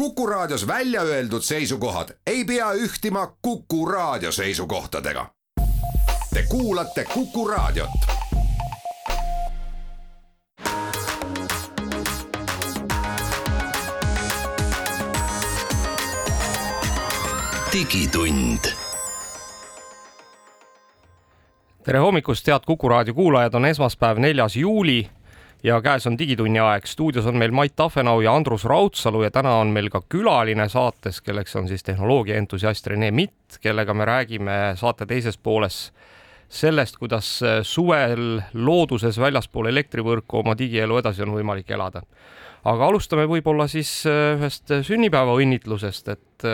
Kuku Raadios välja öeldud seisukohad ei pea ühtima Kuku Raadio seisukohtadega. Te kuulate Kuku Raadiot. digitund tere hommikust, head Kuku raadio kuulajad, on esmaspäev, neljas juuli ja käes on Digitunni aeg. stuudios on meil Mait Tafenau ja Andrus Raudsalu ja täna on meil ka külaline saates, kelleks on siis tehnoloogiaentusiast Rene Mitt, kellega me räägime saate teises pooles sellest, kuidas suvel looduses väljaspool elektrivõrku oma digielu edasi on võimalik elada. aga alustame võib-olla siis ühest sünnipäevaõnnitlusest, et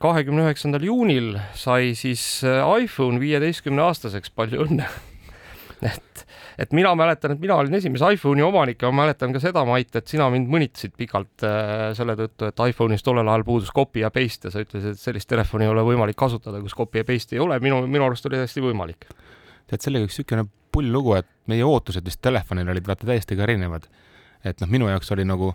kahekümne üheksandal juunil sai siis iPhone viieteistkümne aastaseks, palju õnne et, et mina mäletan, et mina olin esimese iPhone'i omanik ja ma mäletan ka seda, Mait, et sina mind mõnitasid pikalt äh, selle tõttu, et iPhone'is tollel ajal puudus copy ja paste ja sa ütlesid, et sellist telefoni ei ole võimalik kasutada, kus copy ja paste ei ole, minu, minu arust oli täiesti võimalik. tead, sellega üks niisugune pull lugu, et meie ootused vist telefonil olid vaata täiesti ka erinevad. et noh, minu jaoks oli nagu,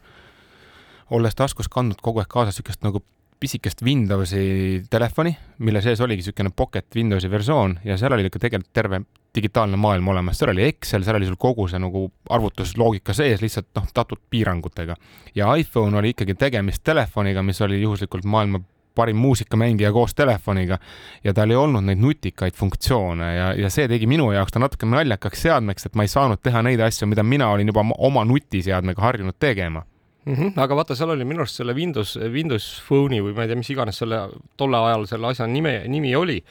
olles taskus kandnud kogu aeg kaasas niisugust nagu pisikest Windowsi telefoni, mille sees oligi niisugune Pocket Windowsi versioon ja seal oli ikka tegelikult terve digitaalne maailm olemas, seal oli Excel, seal oli sul kogu see nagu arvutusloogika sees lihtsalt noh, teatud piirangutega. ja iPhone oli ikkagi tegemist telefoniga, mis oli juhuslikult maailma parim muusikamängija koos telefoniga ja tal ei olnud neid nutikaid funktsioone ja, ja see tegi minu jaoks ta natuke naljakaks seadmeks, et ma ei saanud teha neid asju, mida mina olin juba oma nutiseadmega harjunud tegema mm. -hmm. aga vaata, seal oli minu arust selle Windows, Windows Phone'i või ma ei tea, mis iganes selle tolle ajal selle asja nime, nimi oli.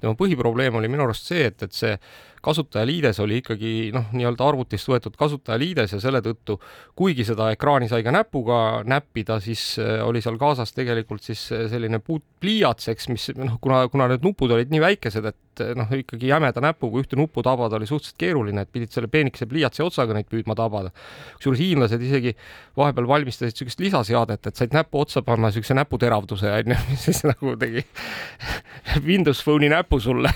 tema põhiprobleem oli minu arust see, et, et see kasutajaliides oli ikkagi noh, nii-öelda arvutist võetud kasutajaliides ja selle tõttu, kuigi seda ekraani sai ka näpuga näppida, siis äh, oli seal kaasas tegelikult siis äh, selline pliiats, eks, mis noh, kuna, kuna need nupud olid nii väikesed, et äh, noh, ikkagi jämeda näpuga ühte nuppu tabada oli suhteliselt keeruline, et pidid selle peenikese pliiatsi otsaga neid püüdma tabada. kusjuures hiinlased isegi vahepeal valmistasid niisugust lisaseadet, et said näpu otsa panna niisuguse näputeravduse onju, mis siis nagu tegi Windows Phone'i näpu sulle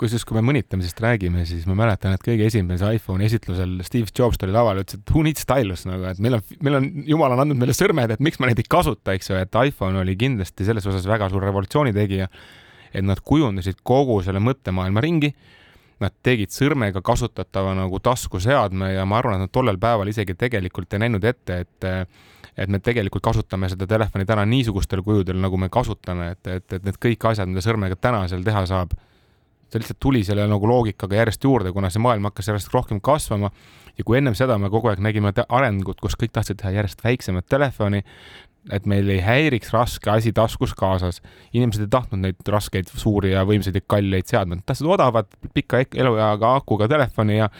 kusjuures, kui me mõnitamisest räägime, siis ma mäletan, et kõige esimese iPhone'i esitlusel Steve Jobs tuli lavale, ütles, et who needs stylus nagu, et meil on, meil on, jumal on andnud meile sõrmed, et miks me neid ei kasuta, eks ju, et iPhone oli kindlasti selles osas väga suur revolutsiooni tegija. et nad kujundasid kogu selle mõttemaailma ringi. Nad tegid sõrmega kasutatava nagu taskuseadme ja ma arvan, et nad tollel päeval isegi tegelikult ei näinud ette, et et me tegelikult kasutame seda telefoni täna niisugustel kujudel, nagu me kasutame, et, et, et need kõik asjad, mida sõrmega täna seal teha saab ta lihtsalt tuli selle nagu loogikaga järjest juurde, kuna see maailm hakkas järjest rohkem kasvama ja kui ennem seda me kogu aeg nägime arengut, kus kõik tahtsid teha järjest väiksemat telefoni, et meil ei häiriks raske asi taskus kaasas. inimesed ei tahtnud neid raskeid, suuri ja võimsaid ja kalleid seadmeid, tahtsid odavat, pika elueaga akuga telefoni ja,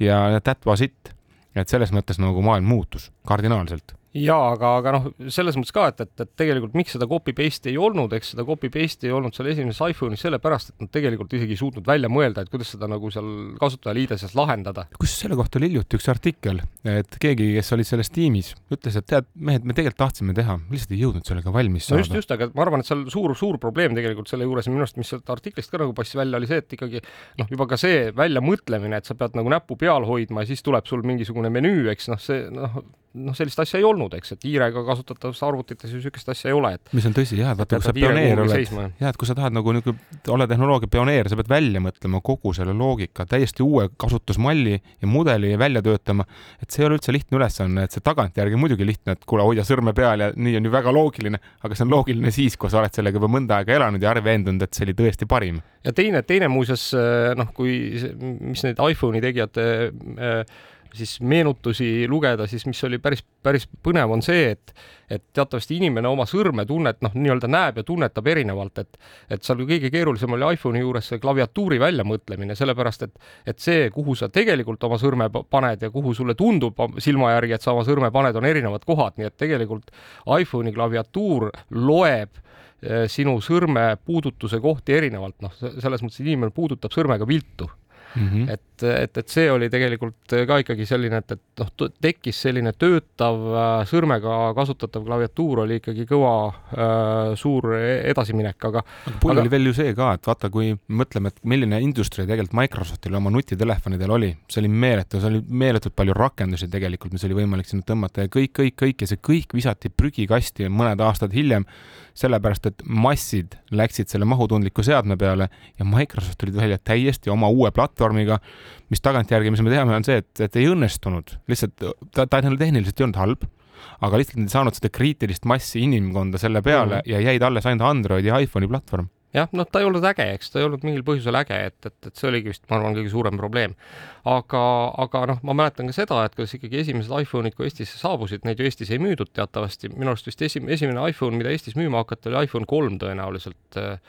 ja that was it. et selles mõttes nagu maailm muutus kardinaalselt jaa, aga, aga noh, selles mõttes ka, et, et, et tegelikult miks seda copy paste'i ei olnud, eks seda copy paste'i ei olnud seal esimeses iPhone'is sellepärast, et nad tegelikult isegi ei suutnud välja mõelda, et kuidas seda nagu seal kasutajaliideses lahendada. kus selle kohta oli hiljuti üks artikkel, et keegi, kes oli selles tiimis, ütles, et tead, mehed, me tegelikult tahtsime teha, lihtsalt ei jõudnud sellega valmis saada. no just, just, aga ma arvan, et seal suur, suur probleem tegelikult selle juures minu arust, mis sealt artiklist ka nagu passis välja, oli see, et ikkagi noh, juba ka see väljamõtlemine, et sa pead nagu näppu peal hoidma ja siis tuleb sul mingisugune menüü, eks noh, see noh, noh, sellist asja ei olnud, eks, et hiirega kasutatavates arvutites ju niisugust asja ei ole, et mis on tõsi jah, et vaata, kui sa pioneer oled, jah, et kui sa tahad nagu niisugune, olla tehnoloogia pioneer, sa pead välja mõtlema kogu selle loogika, täiesti uue kasutusmalli ja mudeli välja töötama, et see ei ole üldse lihtne ülesanne, et see tagantjärgi muidugi lihtne, et kuule, hoia sõrme peal ja nii on ju väga loogiline, aga see on loogiline siis, kui sa oled sellega juba mõnda aega elanud ja veendunud, et see oli tõesti parim. ja teine, teine muuseas noh, kui, mis need iPhone'i tegijate äh, siis meenutusi lugeda, siis mis oli päris, päris põnev, on see, et et teatavasti inimene oma sõrmetunnet noh, nii-öelda näeb ja tunnetab erinevalt, et et seal kõige keerulisem oli iPhone'i juures see klaviatuuri väljamõtlemine, sellepärast et et see, kuhu sa tegelikult oma sõrme paned ja kuhu sulle tundub silma järgi, et sa oma sõrme paned, on erinevad kohad, nii et tegelikult iPhone'i klaviatuur loeb eh, sinu sõrme puudutuse kohti erinevalt, noh, selles mõttes inimene puudutab sõrmega viltu mm. -hmm. et, et, et see oli tegelikult ka ikkagi selline, et, et noh, tekkis selline töötav äh, sõrmega kasutatav klaviatuur oli ikkagi kõva äh, suur edasiminek, aga. aga pull aga... oli veel ju see ka, et vaata, kui mõtleme, et milline industry tegelikult Microsoftil oma nutitelefonidel oli, see oli meeletu, see oli meeletult palju rakendusi tegelikult, mis oli võimalik sinna tõmmata ja kõik, kõik, kõik ja see kõik visati prügikasti mõned aastad hiljem sellepärast et massid läksid selle mahutundliku seadme peale ja Microsoft tuli välja täiesti oma uue platvormiga, mis tagantjärgi, mis me teame, on see, et, et ei õnnestunud, lihtsalt ta, ta tehniliselt ei olnud halb, aga lihtsalt nad ei saanud seda kriitilist massi inimkonda selle peale mm -hmm. ja jäid alles ainult Androidi ja iPhone'i platvorm jah, noh, ta ei olnud äge, eks ta ei olnud mingil põhjusel äge, et, et, et see oligi vist, ma arvan, kõige suurem probleem. aga, aga noh, ma mäletan ka seda, et kuidas ikkagi esimesed iPhone'id, kui Eestisse saabusid, neid ju Eestis ei müüdud teatavasti, minu arust vist esim-, esimene iPhone, mida Eestis müüma hakati, oli iPhone kolm tõenäoliselt äh,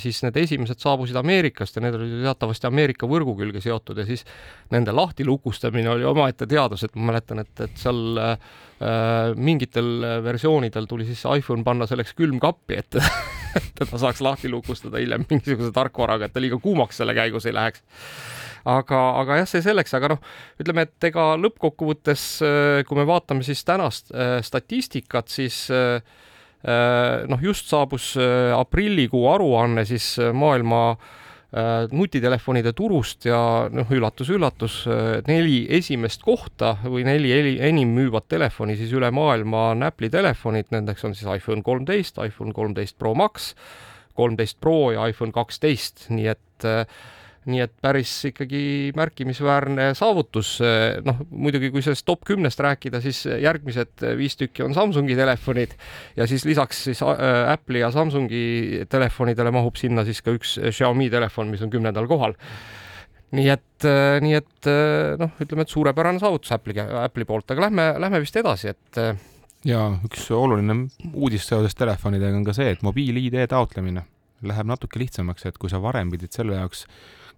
siis need esimesed saabusid Ameerikast ja need olid teatavasti Ameerika võrgu külge seotud ja siis nende lahtilukustamine oli omaette teadus, et ma mäletan, et, et seal äh, mingitel versioonidel tuli siis iPhone panna selleks külmkappi, et teda saaks lahti lukustada hiljem mingisuguse tarkvaraga, et ta liiga kuumaks selle käigus ei läheks. Aga, aga jah, see selleks, aga noh, ütleme, et ega lõppkokkuvõttes, äh, kui me vaatame siis tänast äh, statistikat, siis äh, Äh, noh, just saabus äh, aprillikuu aruanne siis äh, maailma nutitelefonide turust ja noh, üllatus-üllatus, neli esimest kohta või neli enim müüvat telefoni siis üle maailma on Apple'i telefonid, nendeks on siis iPhone kolmteist, iPhone kolmteist Pro Max, kolmteist Pro ja iPhone kaksteist, nii et äh, nii et päris ikkagi märkimisväärne saavutus. noh, muidugi, kui sellest top kümnest rääkida, siis järgmised viis tükki on Samsungi telefonid ja siis lisaks siis äh, Apple'i ja Samsungi telefonidele mahub sinna siis ka üks Xiaomi telefon, mis on kümnendal kohal nii et, äh, nii et äh, noh, ütleme, et suurepärane saavutus Apple'i, Apple'i poolt, aga lähme, lähme vist edasi, et. ja üks oluline uudis seoses telefonidega on ka see, et mobiil-ID taotlemine läheb natuke lihtsamaks, et kui sa varem pidid selle jaoks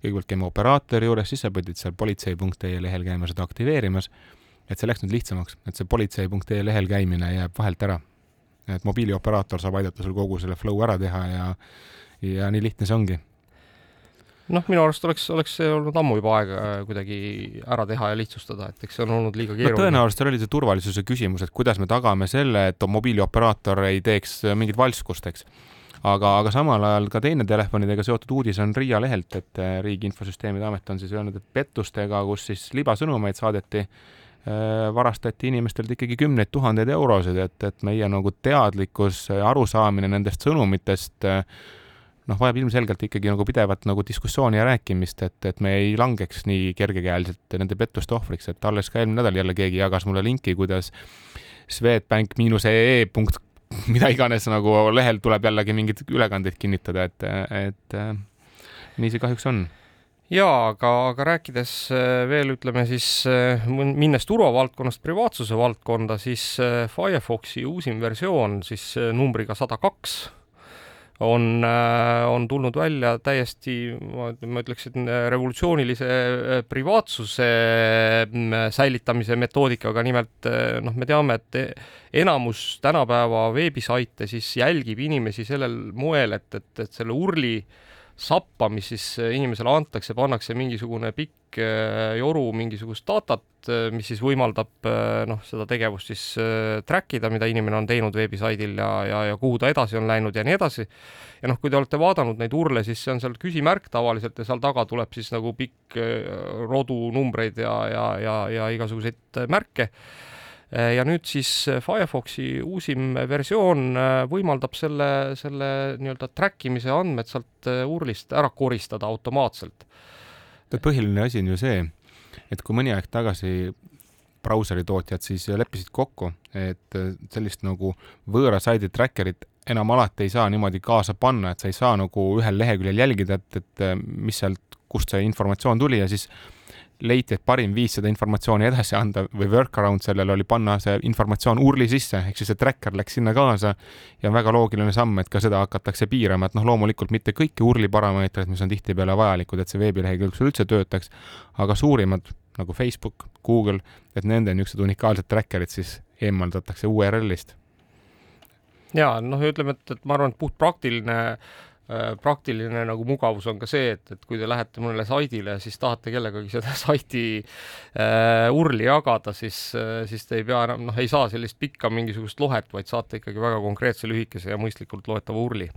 kõigepealt käima operaatori juures, siis sa pidid seal politsei.ee lehel käima seda aktiveerimas. et see läks nüüd lihtsamaks, et see politsei.ee lehel käimine jääb vahelt ära. et mobiilioperaator saab aidata sul kogu selle flow ära teha ja, ja nii lihtne see ongi noh, minu arust oleks, oleks see olnud ammu juba aeg äh, kuidagi ära teha ja lihtsustada, et eks see on olnud liiga keeruline no,. tõenäoliselt seal oli see turvalisuse küsimus, et kuidas me tagame selle, et mobiilioperaator ei teeks mingit valskust, eks aga, aga samal ajal ka teine telefonidega seotud uudis on RIA lehelt, et äh, Riigi Infosüsteemide Amet on siis öelnud, et pettustega, kus siis libasõnumeid saadeti, äh, varastati inimestelt ikkagi kümneid tuhandeid eurosid, et, et meie nagu teadlikkus arusaamine nendest sõnumitest äh, noh, vajab ilmselgelt ikkagi nagu pidevat nagu diskussiooni ja rääkimist, et, et me ei langeks nii kergekäeliselt nende pettuste ohvriks, et alles ka eelmine nädal jälle keegi jagas mulle linki, kuidas Swedbank miinus ee punkt mida iganes nagu lehel tuleb jällegi mingeid ülekandeid kinnitada, et, et äh, nii see kahjuks on. Jaa, aga, aga rääkides äh, veel ütleme siis, äh, minnes turvavaldkonnast privaatsuse valdkonda, siis Firefoxi uusim versioon siis numbriga sada kaks on, äh, on tulnud välja täiesti, ma ütleksin, revolutsioonilise äh, privaatsuse mm, säilitamise metoodikaga, nimelt äh, noh, me teame, et enamus tänapäeva veebisaite siis jälgib inimesi sellel moel, et, et, et selle urli sappa, mis siis inimesele antakse, pannakse mingisugune pikk joru mingisugust datat, mis siis võimaldab noh, seda tegevust siis track ida, mida inimene on teinud veebisaidil ja, ja, ja kuhu ta edasi on läinud ja nii edasi. Ja noh, kui te olete vaadanud neid urle, siis see on seal küsimärk tavaliselt ja seal taga tuleb siis nagu pikk äh, rodunumbreid ja, ja, ja, ja igasuguseid äh, märke. äh, ja nüüd siis Firefoxi uusim versioon võimaldab selle, selle nii-öelda track imise andmed sealt urlist ära koristada automaatselt. põhiline asi on ju see, et kui mõni aeg tagasi brauseri tootjad siis leppisid kokku, et sellist nagu võõra saidi tracker'it enam alati ei saa niimoodi kaasa panna, et sa ei saa nagu ühel leheküljel jälgida, et, et mis sealt, kust see informatsioon tuli ja siis leiti, et parim viis seda informatsiooni edasi anda või workaround sellele oli panna see informatsioon URL-i sisse, ehk siis see tracker läks sinna kaasa ja väga loogiline samm, et ka seda hakatakse piirama, et noh, loomulikult mitte kõiki URL-i parameetreid, mis on tihtipeale vajalikud, et see veebilehekülg sul üldse töötaks, aga suurimad nagu Facebook, Google, et nende niisugused unikaalsed tracker'id siis eemaldatakse URL-ist ja noh, ütleme, et, et ma arvan, et puht praktiline Äh, praktiline nagu mugavus on ka see, et, et kui te lähete mõnele saidile ja siis tahate kellegagi seda saiti äh, urli jagada, siis äh,, siis te ei pea enam, noh, ei saa sellist pikka mingisugust lohet, vaid saate ikkagi väga konkreetse, lühikese ja mõistlikult loetava urli.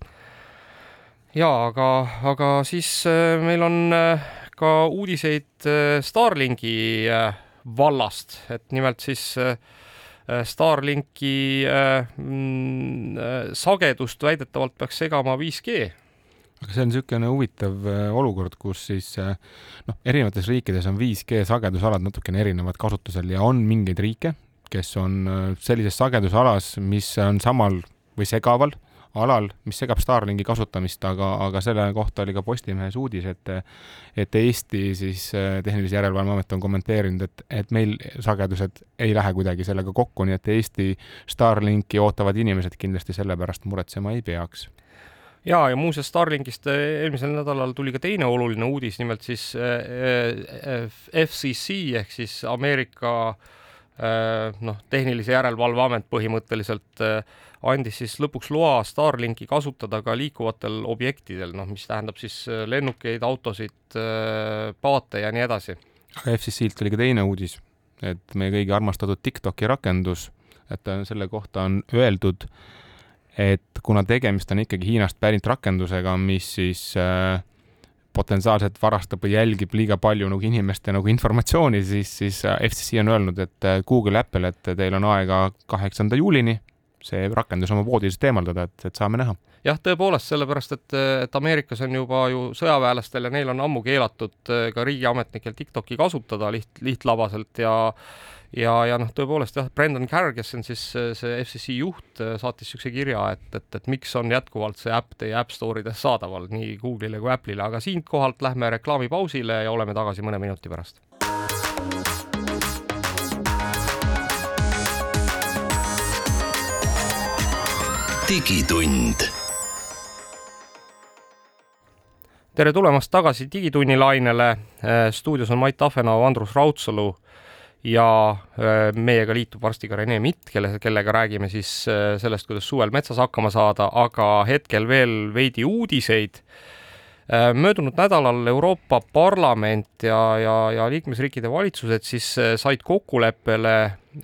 jaa, aga, aga siis äh, meil on äh, ka uudiseid äh, Starlinki äh, vallast, et nimelt siis äh, Äh, Starlinki äh, mm, äh, sagedust väidetavalt peaks segama 5G aga see on niisugune huvitav olukord, kus siis noh, erinevates riikides on 5G sagedusalad natukene erinevad kasutusel ja on mingeid riike, kes on sellises sagedusalas, mis on samal või segaval alal, mis segab Starlinki kasutamist, aga, aga selle kohta oli ka Postimehes uudis, et et Eesti siis äh, Tehnilise Järelevalve Amet on kommenteerinud, et, et meil sagedused ei lähe kuidagi sellega kokku, nii et Eesti Starlinki ootavad inimesed kindlasti selle pärast muretsema ei peaks. Ja, ja muuseas Starlinkist äh, eelmisel nädalal tuli ka teine oluline uudis, nimelt siis äh, FCC ehk siis Ameerika noh, tehnilise järelevalve amet põhimõtteliselt äh, andis siis lõpuks loa Starlinki kasutada ka liikuvatel objektidel, noh, mis tähendab siis äh, lennukeid, autosid, äh, paate ja nii edasi. aga FCC-lt oli ka teine uudis, et meie kõigi armastatud TikToki rakendus, et äh, selle kohta on öeldud, et kuna tegemist on ikkagi Hiinast pärit rakendusega, mis siis äh, potentsiaalselt varastab või jälgib liiga palju nagu inimeste nagu informatsiooni, siis, siis FCC on öelnud, et Google, Apple, et teil on aega kaheksanda juulini see rakendus oma voodisest eemaldada, et, et saame näha. jah, tõepoolest, sellepärast et, et Ameerikas on juba ju sõjaväelastel ja neil on ammu keelatud eh, ka riigiametnikel TikToki kasutada liht, lihtlabaselt ja ja, ja noh, tõepoolest jah, Brendan Carr, kes on siis eh, see FCC juht, eh, saatis niisuguse kirja, et, et, et miks on jätkuvalt see äpp teie App Store ides saadaval nii Google'ile kui Apple'ile, aga siinkohalt lähme reklaamipausile ja oleme tagasi mõne minuti pärast digitund. tere tulemast tagasi Digitunni lainele. Äh, stuudios on Mait Tahvenau, Andrus Raudsalu ja äh, meiega liitub varsti ka Rene Mitt, kelle, kellega räägime siis äh, sellest, kuidas suvel metsas hakkama saada, aga hetkel veel veidi uudiseid möödunud nädalal Euroopa Parlament ja, ja, ja liikmesriikide valitsused siis said kokkuleppele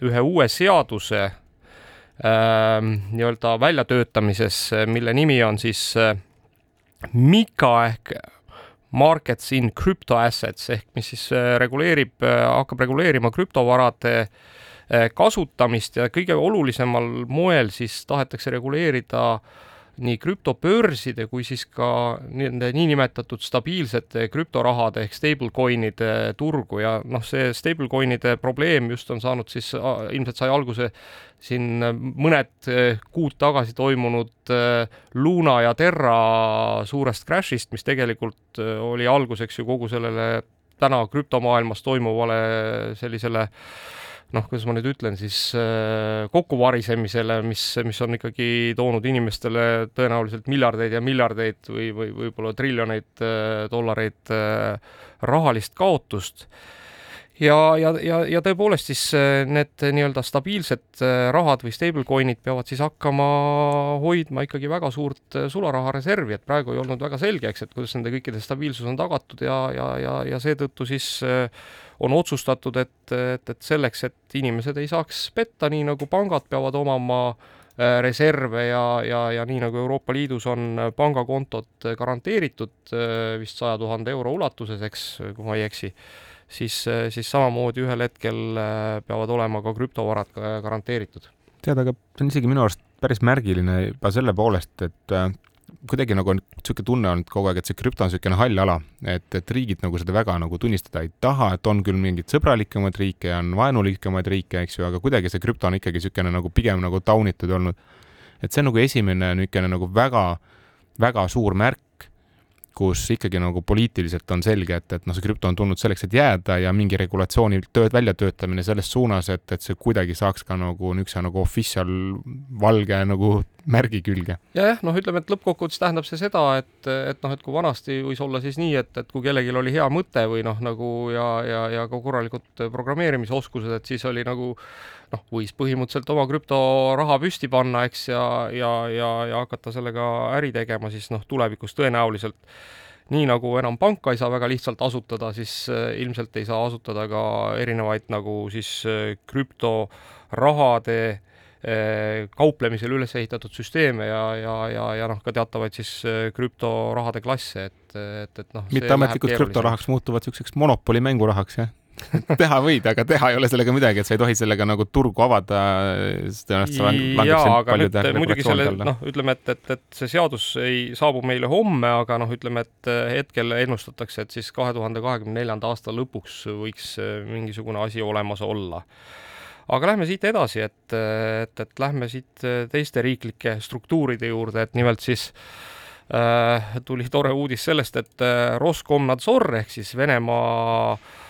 ühe uue seaduse nii-öelda väljatöötamises, mille nimi on siis äh, MiCA ehk Markets in Crypto Assets ehk mis siis äh, reguleerib, hakkab reguleerima krüptovarade kasutamist ja kõige olulisemal moel siis tahetakse reguleerida äh, nii krüptobörside kui siis ka nende niinimetatud stabiilsete krüptorahade ehk stablecoin'ide turgu ja noh, see stablecoin'ide probleem just on saanud siis, ilmselt sai alguse siin mõned eh, kuud tagasi toimunud eh, Luna ja Terra suurest crash'ist, mis tegelikult eh, oli alguseks ju kogu sellele täna krüptomaailmas toimuvale sellisele äh, noh, kuidas ma nüüd ütlen siis äh, kokkuvarisemisele, mis, mis on ikkagi toonud inimestele tõenäoliselt miljardeid ja miljardeid või, või võib-olla triljoneid äh, dollareid äh, rahalist kaotust ja, ja, ja, ja tõepoolest siis need nii-öelda stabiilsed rahad või stablecoin'id peavad siis hakkama hoidma ikkagi väga suurt sularahareservi, et praegu ei olnud väga selge, eks, et kuidas nende kõikide stabiilsus on tagatud ja, ja, ja, ja seetõttu siis äh, on otsustatud, et, et, et selleks, et inimesed ei saaks petta, nii nagu pangad peavad omama äh, reserve ja, ja, ja nii nagu Euroopa Liidus on pangakontod garanteeritud äh, vist saja tuhande euro ulatuses, eks, kui ma ei eksi, siis, äh, siis samamoodi ühel hetkel peavad olema ka krüptovarad garanteeritud. tead, aga see on isegi minu arust päris märgiline juba selle poolest, et kuidagi nagu on niisugune tunne olnud kogu aeg, et see krüpto on niisugune hall ala, et, et riigid nagu seda väga nagu tunnistada ei taha, et on küll mingeid sõbralikumaid riike ja on vaenulikumaid riike, eks ju, aga kuidagi see krüpto on ikkagi niisugune nagu pigem nagu taunitud olnud. et see on nagu esimene niisugune nagu väga, väga suur märk, kus ikkagi nagu poliitiliselt on selge, et, et noh, see krüpto on tulnud selleks, et jääda ja mingi regulatsiooni tööd väljatöötamine selles suunas, et, et see kuidagi saaks ka nagu niisuguse nagu official valge nagu märgi külge. ja jah, noh, ütleme, et lõppkokkuvõttes tähendab see seda, et, et noh, et kui vanasti võis olla siis nii, et, et kui kellelgi oli hea mõte või noh, nagu ja, ja, ja ka korralikud programmeerimisoskused, et siis oli nagu noh, võis põhimõtteliselt oma krüptoraha püsti panna, eks, ja, ja, ja, ja hakata sellega äri tegema, siis noh, tulevikus tõenäoliselt nii nagu enam panka ei saa väga lihtsalt asutada, siis äh, ilmselt ei saa asutada ka erinevaid nagu siis äh, krüptorahade äh, kauplemisel üles ehitatud süsteeme ja, ja, ja, ja noh, ka teatavaid siis krüptorahade klasse, et, et, et noh. mitteametlikud krüptorahaks muutuvad niisuguseks monopoli mängurahaks, jah teha võid, aga teha ei ole sellega midagi, et sa ei tohi sellega nagu turgu avada. jaa, aga nüüd muidugi selle noh, ütleme, et, et, et see seadus ei saabu meile homme, aga noh, ütleme, et hetkel ennustatakse, et siis kahe tuhande kahekümne neljanda aasta lõpuks võiks mingisugune asi olemas olla aga lähme siit edasi, et, et, et lähme siit teiste riiklike struktuuride juurde, et nimelt siis äh, tuli tore uudis sellest, et Roskomnadzor ehk siis Venemaa äh, Äh,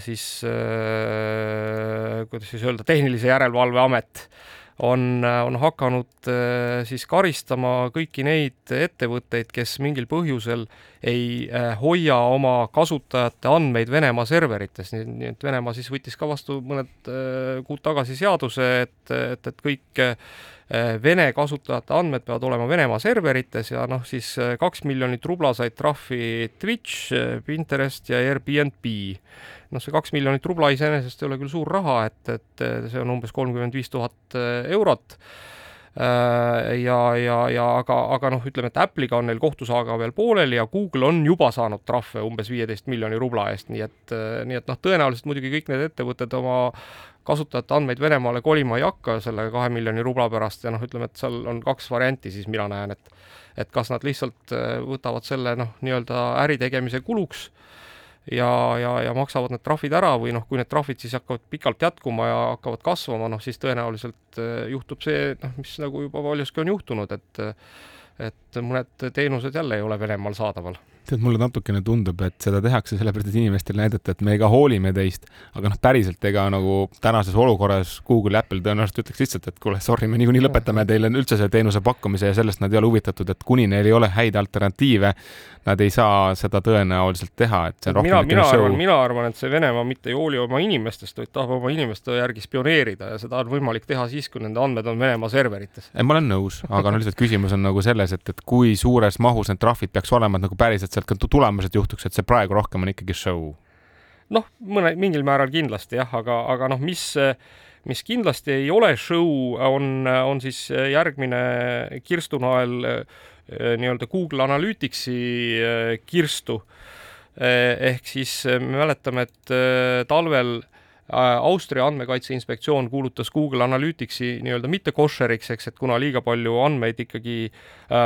siis äh, kuidas siis öelda, Tehnilise Järelevalve Amet on, on hakanud äh, siis karistama kõiki neid ettevõtteid, kes mingil põhjusel ei hoia oma kasutajate andmeid Venemaa serverites, nii et Venemaa siis võttis ka vastu mõned kuud tagasi seaduse, et, et, et kõik Vene kasutajate andmed peavad olema Venemaa serverites ja noh, siis kaks miljonit rubla said trahvi Twitch, Pinterest ja Airbnb noh, see kaks miljonit rubla iseenesest ei ole küll suur raha, et, et see on umbes kolmkümmend viis tuhat eurot. Ja, ja, ja aga, aga noh, ütleme, et Apple'iga on neil kohtusaaga veel pooleli ja Google on juba saanud trahve umbes viieteist miljoni rubla eest, nii et, nii et noh, tõenäoliselt muidugi kõik need ettevõtted oma kasutajate andmeid Venemaale kolima ei hakka selle kahe miljoni rubla pärast ja noh, ütleme, et seal on kaks varianti, siis mina näen, et et kas nad lihtsalt võtavad selle noh, nii-öelda äri tegemise kuluks ja, ja, ja maksavad need trahvid ära või noh, kui need trahvid siis hakkavad pikalt jätkuma ja hakkavad kasvama, noh siis tõenäoliselt eh, juhtub see, noh, mis nagu juba paljuski on juhtunud, et et mõned teenused jälle ei ole Venemaal saadaval. Tead, mulle natukene tundub, et seda tehakse sellepärast, et inimestele näidata, et me ka hoolime teist, aga noh, päriselt ega nagu tänases olukorras Google ja Apple tõenäoliselt ütleks lihtsalt, et kuule, sorry, me niikuinii lõpetame teile üldse selle teenuse pakkumise ja sellest nad ei ole huvitatud, et kuni neil ei ole häid alternatiive, nad ei saa seda tõenäoliselt teha, et see on rohkem mina, mina arvan, mina arvan, et see Venemaa mitte ei hooli oma inimestest, vaid tahab oma inimeste järgi spioneerida ja seda on võimalik teha siis, kui nende andmed on Venemaa serverites. ma olen nõus, aga no lihtsalt küsimus on nagu selles, et, et kui suures mahus need trahvid peaks olema, et nagu päriselt sealt ka tulemused juhtuks, et see praegu rohkem on ikkagi show? noh, mõne, mingil määral kindlasti jah, aga, aga noh, mis, mis kindlasti ei ole show, on, on siis järgmine kirstunael eh, nii-öelda Google Analyticsi eh, kirstu. Eh, ehk siis me mäletame, et talvel Austria andmekaitse inspektsioon kuulutas Google Analyticsi nii-öelda mitte koššeriks, eks, et kuna liiga palju andmeid ikkagi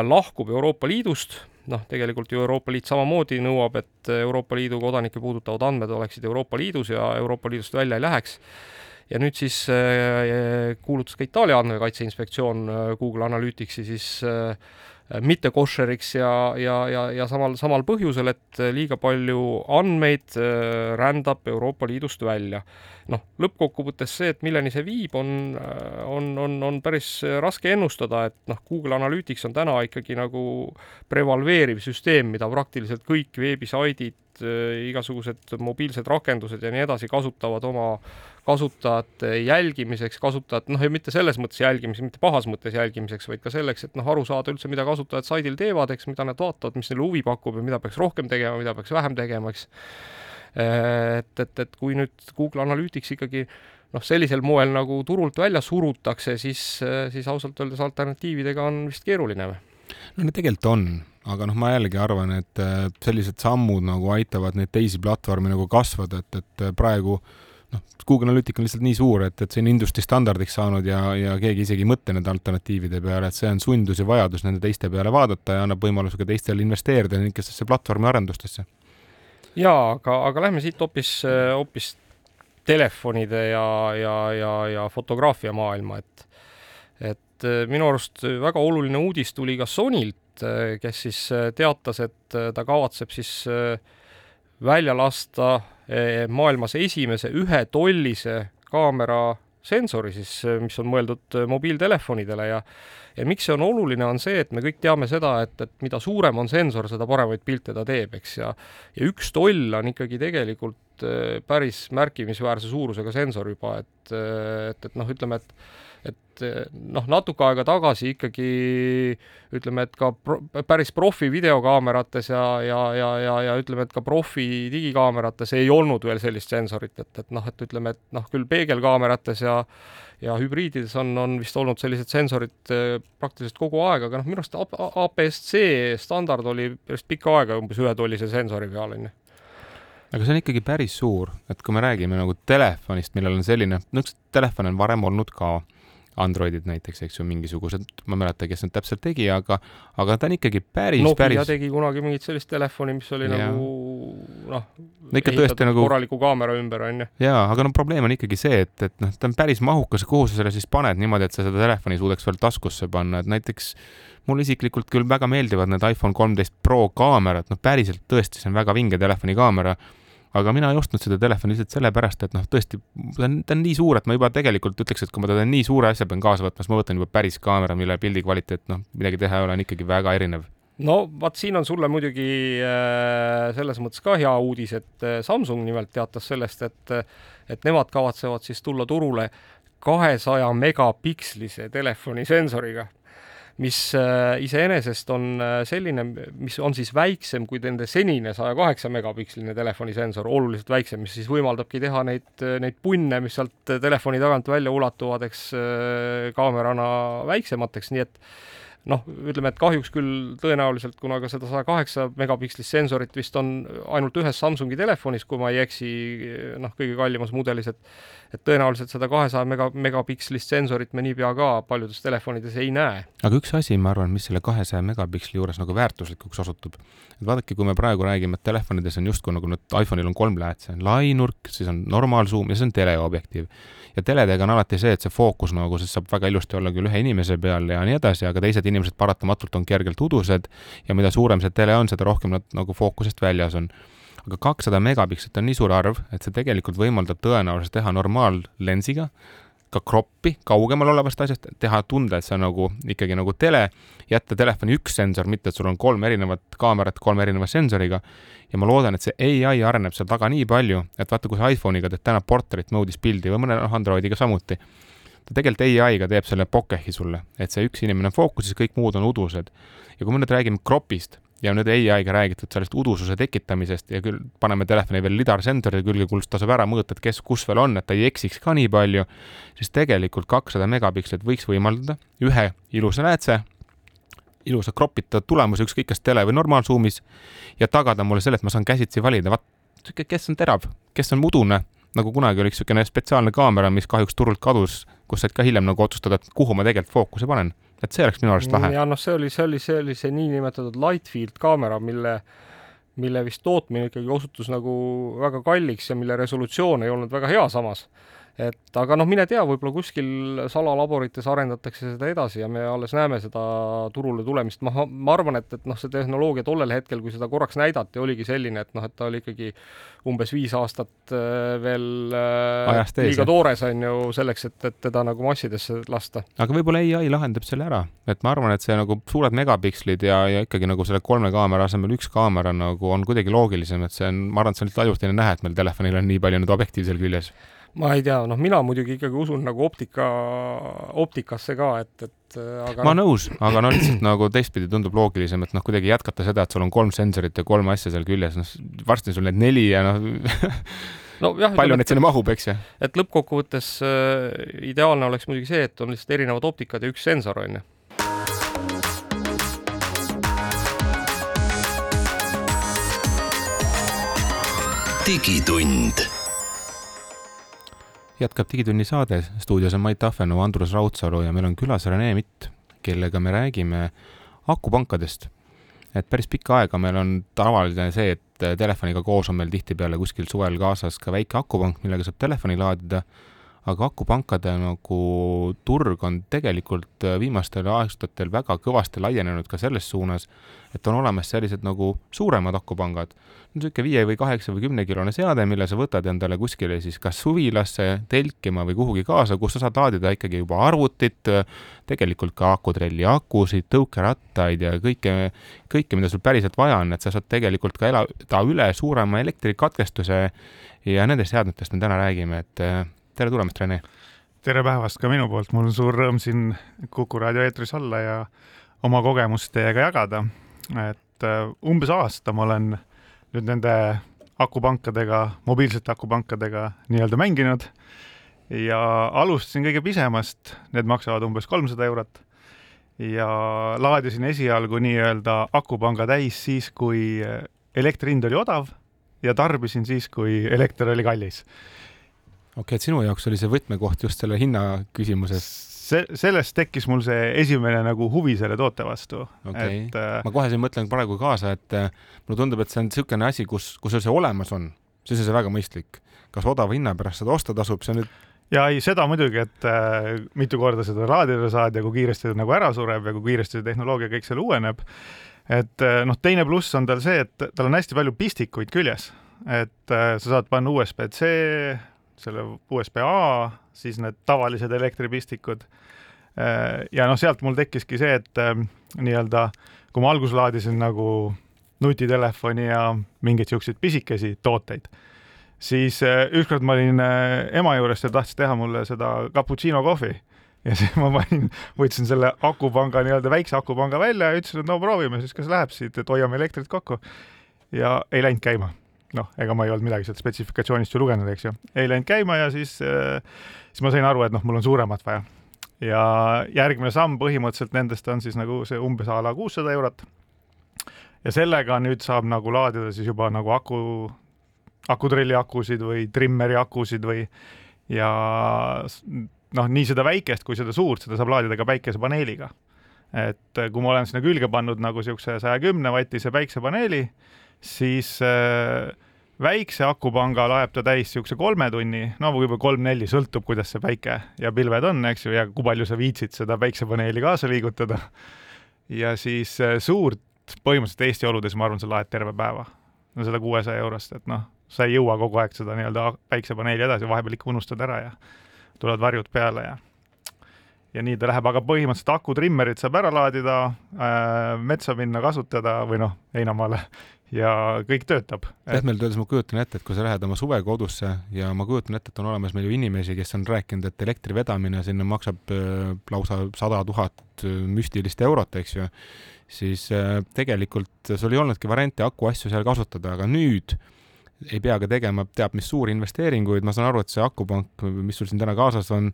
lahkub Euroopa Liidust noh, tegelikult ju Euroopa Liit samamoodi nõuab, et Euroopa Liidu kodanikke puudutavad andmed oleksid Euroopa Liidus ja Euroopa Liidust välja ei läheks. ja nüüd siis äh, kuulutas ka Itaalia andmekaitse inspektsioon äh, Google Analyticsi siis äh, mitte koššeriks ja, ja, ja, ja samal, samal põhjusel, et liiga palju andmeid äh, rändab Euroopa Liidust välja. Noh, lõppkokkuvõttes see, et milleni see viib, on, on, on, on päris raske ennustada, et noh, Google Analytics on täna ikkagi nagu prevaleeriv süsteem, mida praktiliselt kõik veebisaidid, igasugused mobiilsed rakendused ja nii edasi kasutavad oma kasutajate jälgimiseks, kasutajat noh, ja mitte selles mõttes jälgimiseks, mitte pahas mõttes jälgimiseks, vaid ka selleks, et noh, aru saada üldse, mida kasutajad saidil teevad, eks, mida nad vaatavad, mis neile huvi pakub ja mida peaks rohkem tegema, mida peaks vähem tegema, eks et, et, et kui nüüd Google Analytics ikkagi noh, sellisel moel nagu turult välja surutakse, siis, siis ausalt öeldes alternatiividega on vist keeruline või? no tegelikult on, aga noh, ma jällegi arvan, et sellised sammud nagu aitavad neid teisi platvorme nagu kasvada, et, et praegu noh, Google Analytic on lihtsalt nii suur, et, et see on industry standardiks saanud ja, ja keegi isegi ei mõtle nende alternatiivide peale, et see on sundus ja vajadus nende teiste peale vaadata ja annab võimaluse ka teistel investeerida niisugustesse platvormi arendustesse. Jaa, aga, aga lähme siit hoopis, hoopis telefonide ja, ja, ja, ja fotograafia maailma, et et äh, minu arust väga oluline uudis tuli ka Sonylt, äh, kes siis äh, teatas, et ta kavatseb siis välja lasta maailmas esimese ühetollise kaamera sensori siis, mis on mõeldud mobiiltelefonidele ja ja miks see on oluline, on see, et me kõik teame seda, et, et mida suurem on sensor, seda paremaid pilte ta teeb, eks, ja ja üks toll on ikkagi tegelikult päris märkimisväärse suurusega sensor juba, et, et, et noh, ütleme, et et noh, natuke aega tagasi ikkagi ütleme, et ka pro, päris profi videokaamerates ja, ja, ja, ja, ja ütleme, et ka profi digikaamerates ei olnud veel sellist sensorit, et, et noh, et ütleme, et noh, küll peegelkaamerates ja ja hübriidides on, on vist olnud sellised sensorid eh, praktiliselt kogu aeg, aga noh, minu arust APS-C standard oli päris pikka aega umbes ühetollise sensori peal, on ju. Aga see on ikkagi päris suur, et kui me räägime nagu telefonist, millel on selline, niisuguseid telefone on varem olnud ka Androidid näiteks, eks ju, mingisugused, ma ei mäleta, kes need täpselt tegi, aga, aga ta on ikkagi päris, Nokia päris. tegi kunagi mingit sellist telefoni, mis oli ja. nagu noh, no tõesti nagu korraliku kaamera ümber, on ju. jaa, aga no probleem on ikkagi see, et, et noh, ta on päris mahukas, kuhu sa selle siis paned niimoodi, et sa seda telefoni suudaks veel taskusse panna, et näiteks mulle isiklikult küll väga meeldivad need iPhone kolmteist Pro kaamerad, noh päriselt tõesti, see on väga vinge telefoni kaamera aga mina ei ostnud seda telefoni lihtsalt sellepärast, et noh, tõesti, ta on, ta on nii suur, et ma juba tegelikult ütleks, et kui ma teda nii suure asja pean kaasa võtma, siis ma võtan juba päris kaamera, mille pildi kvaliteet, noh, midagi teha ei ole, on ikkagi väga erinev. No vaat siin on sulle muidugi äh, selles mõttes ka hea uudis, et äh, Samsung nimelt teatas sellest, et et nemad kavatsevad siis tulla turule kahesaja megapikslise telefoni sensoriga mis äh, iseenesest on äh, selline, mis on siis väiksem kui nende senine saja kaheksa megapiksline telefonisensor, oluliselt väiksem, mis siis võimaldabki teha neid, neid punne, mis sealt telefoni tagant välja ulatuvad, eks äh, kaamerana väiksemateks, nii et noh, ütleme, et kahjuks küll tõenäoliselt, kuna ka seda saja kaheksa megapikslist sensorit vist on ainult ühes Samsungi telefonis, kui ma ei eksi, noh, kõige kallimas mudelis, et et tõenäoliselt seda kahesaja mega, megapikslist sensorit me niipea ka paljudes telefonides ei näe. aga üks asi, ma arvan, mis selle kahesaja megapiksli juures nagu väärtuslikuks osutub, et vaadake, kui me praegu räägime, et telefonides on justkui nagu nüüd iPhone'il on kolm läätse, lainurk, siis on normaalsuum ja siis on teleobjektiiv ja teledega on alati see, et see fookus nagu siis saab väga ilusti olla küll ühe inimese peal ja nii edasi, aga teised inimesed paratamatult on kergelt udused ja mida suurem see tele on, seda rohkem nad nagu fookusest väljas on aga kakssada megapikslit on nii suur arv, et see tegelikult võimaldab tõenäoliselt teha normaallensiga ka kroppi kaugemal olevast asjast, teha tunda, et see on nagu ikkagi nagu tele, jätta telefoni üks sensor, mitte et sul on kolm erinevat kaamerat kolme erineva sensoriga. ja ma loodan, et see ai areneb seal taga nii palju, et vaata, kui sa iPhone'iga teed täna portrait mode'is pildi või mõne noh, Androidiga samuti, ta tegelikult ai-ga teeb selle bokeh'i sulle, et see üks inimene on fookuses, kõik muud on udused. ja kui me nüüd räägime kropist, ja nüüd ai-ga räägitud sellest udususe tekitamisest ja küll paneme telefoni veel lidarsensori külge, kus tasub ära mõõta, et kes kus veel on, et ta ei eksiks ka nii palju, siis tegelikult kakssada megapikslit võiks võimaldada. Ühe ilusa läätse, ilusa kropitatud tulemuse, ükskõik kas tele või normaalsuumis ja tagada mulle selle, et ma saan käsitsi valida, vaat kes on terav, kes on udune, nagu kunagi oli üks niisugune spetsiaalne kaamera, mis kahjuks turult kadus, kus said ka hiljem nagu otsustada, et kuhu ma tegelikult fookuse panen et see oleks minu arust lahe. ja noh, see oli, see oli, see oli see niinimetatud Lightfield kaamera, mille mille vist tootmine ikkagi osutus nagu väga kalliks ja mille resolutsioon ei olnud väga hea samas et aga noh, mine tea, võib-olla kuskil salalaborites arendatakse seda edasi ja me alles näeme seda turule tulemist, ma, ma arvan, et, et noh, see tehnoloogia tollel hetkel, kui seda korraks näidati, oligi selline, et noh, et ta oli ikkagi umbes viis aastat äh, veel äh, Ajast liiga ees, toores, on ju, selleks, et, et teda nagu massidesse lasta. aga võib-olla ai lahendab selle ära, et ma arvan, et see nagu suured megapikslid ja, ja ikkagi nagu selle kolme kaamera asemel üks kaamera nagu on kuidagi loogilisem, et see on, ma arvan, et see on lihtsalt ajutine nähe, et meil telefonil on nii palju nüüd objektiive seal küljes ma ei tea, noh, mina muidugi ikkagi usun nagu optika, optikasse ka, et, et aga ma olen nõus, aga no lihtsalt nagu teistpidi tundub loogilisem, et noh, kuidagi jätkata seda, et sul on kolm sensorit ja kolm asja seal küljes, noh, varsti sul neid neli ja noh no jah, palju neid sinna mahub, eks ju. et lõppkokkuvõttes äh, ideaalne oleks muidugi see, et on lihtsalt erinevad optikad ja üks sensor, on ju. digitund jätkab Digitunni saade, stuudios on Mait Tahvenuu, Andrus Raudsalu ja meil on külas Rene Mitt, kellega me räägime akupankadest. et päris pikka aega meil on tavaline see, et telefoniga koos on meil tihtipeale kuskil suvel kaasas ka väike akupank, millega saab telefoni laadida. Aga akupankade nagu turg on tegelikult viimastel aastatel väga kõvasti laienenud ka selles suunas, et on olemas sellised nagu suuremad akupangad. niisugune viie või kaheksa või kümnekilone seade, mille sa võtad endale kuskile siis kas suvilasse telkima või kuhugi kaasa, kus sa saad laadida ikkagi juba arvutit, tegelikult ka akutrelli akusid, tõukerattaid ja kõike, kõike, mida sul päriselt vaja on, et sa saad tegelikult ka elada üle suurema elektrikatkestuse ja nendest seadmetest me täna räägime, et tere tulemast, Rene! tere päevast ka minu poolt, mul on suur rõõm siin Kuku raadio eetris olla ja oma kogemust teiega jagada. et äh, umbes aasta ma olen nüüd nende akupankadega, mobiilsete akupankadega nii-öelda mänginud ja alustasin kõige pisemast, need maksavad umbes kolmsada eurot ja laadisin esialgu nii-öelda akupanga täis siis, kui elektri hind oli odav ja tarbisin siis, kui elekter oli kallis okei okay,, et sinu jaoks oli see võtmekoht just selle hinna küsimuses? see, sellest tekkis mul see esimene nagu huvi selle toote vastu okay.. et äh, ma kohe siin mõtlen praegu kaasa, et äh, mulle tundub, et see on niisugune asi, kus, kus see olemas on, siis on see väga mõistlik. kas odava hinna pärast seda osta tasub, see on nüüd ja ei, seda muidugi, et äh, mitu korda seda laadida saad ja kui kiiresti ta nagu ära sureb ja kui kiiresti see tehnoloogia kõik seal uueneb. et äh, noh, teine pluss on tal see, et tal on hästi palju pistikuid küljes, et äh, sa saad panna USB-C selle USB-A, siis need tavalised elektripistikud. Äh, ja noh, sealt mul tekkiski see, et äh, nii-öelda kui ma alguses laadisin nagu nutitelefoni ja mingeid siukseid pisikesi tooteid, siis äh, ükskord ma olin ema juures ja tahtis teha mulle seda cappuccino kohvi ja siis ma panin, võtsin selle akupanga nii-öelda väikse akupanga välja ja ütlesin, et no proovime siis, kas läheb siit, et hoiame elektrit kokku. ja ei läinud käima noh, ega ma ei olnud midagi sealt spetsifikatsioonist ju lugenud, eks ju, ei läinud käima ja siis, äh, siis ma sain aru, et noh, mul on suuremat vaja. ja järgmine samm põhimõtteliselt nendest on siis nagu see umbes a la kuussada eurot. ja sellega nüüd saab nagu laadida siis juba nagu aku, akutrelli akusid või trimmeri akusid või ja noh, nii seda väikest kui seda suurt, seda saab laadida ka päikesepaneeliga. et kui ma olen sinna külge pannud nagu niisuguse saja kümne vatise päiksepaneeli, siis äh, väikse akupanga laeb ta täis niisuguse kolme tunni, no võib-olla kolm-neli, sõltub, kuidas see päike ja pilved on, eks ju, ja kui palju sa viitsid seda päiksepaneeli kaasa liigutada. ja siis äh, suurt, põhimõtteliselt Eesti oludes, ma arvan, sa laed terve päeva. no seda kuuesaja eurost, et noh, sa ei jõua kogu aeg seda nii-öelda päiksepaneeli edasi, vahepeal ikka unustad ära ja tulevad varjud peale ja ja nii ta läheb, aga põhimõtteliselt akutrimmerit saab ära laadida äh,, metsa minna kasutada või noh, heinamaale ja kõik töötab. pehmelt öeldes ma kujutan ette, et kui sa lähed oma suvekodusse ja ma kujutan ette, et on olemas meil ju inimesi, kes on rääkinud, et elektri vedamine sinna maksab äh, lausa sada tuhat äh, müstilist eurot, eks ju, siis äh, tegelikult sul ei olnudki varianti akuasju seal kasutada, aga nüüd ei pea ka tegema teab mis suuri investeeringuid, ma saan aru, et see akupank, mis sul siin täna kaasas on,